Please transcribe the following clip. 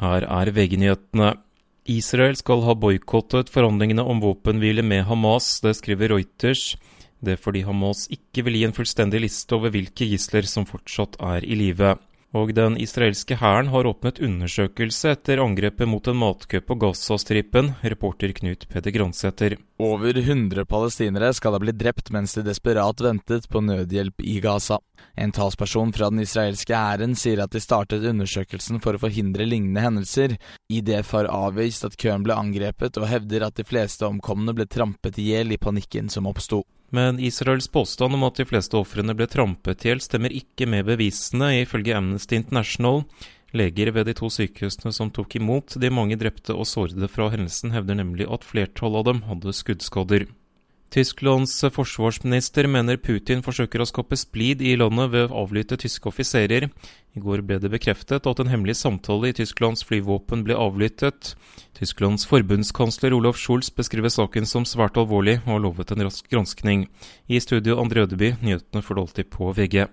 Her er VG-nyhetene. Israel skal ha boikottet forhandlingene om våpenhvile med Hamas, det skriver Reuters. Det er fordi Hamas ikke vil gi en fullstendig liste over hvilke gisler som fortsatt er i live. Og den israelske hæren har åpnet undersøkelse etter angrepet mot en matkø på Gazastripen, reporter Knut Peder Gransæter. Over 100 palestinere skal ha blitt drept mens de desperat ventet på nødhjelp i Gaza. En talsperson fra den israelske hæren sier at de startet undersøkelsen for å forhindre lignende hendelser. IDF har avvist at køen ble angrepet, og hevder at de fleste omkomne ble trampet i hjel i panikken som oppsto. Men Israels påstand om at de fleste ofrene ble trampet i hjel, stemmer ikke med bevisene, ifølge Amnesty International. Leger ved de to sykehusene som tok imot de mange drepte og sårede fra hendelsen, hevder nemlig at flertallet av dem hadde skuddskader. Tysklands forsvarsminister mener Putin forsøker å skape splid i landet ved å avlytte tyske offiserer. I går ble det bekreftet at en hemmelig samtale i Tysklands flyvåpen ble avlyttet. Tysklands forbundskansler Olof Scholz beskriver saken som svært alvorlig, og har lovet en rask granskning. I studio André Ødeby, nyhetene får du på VG.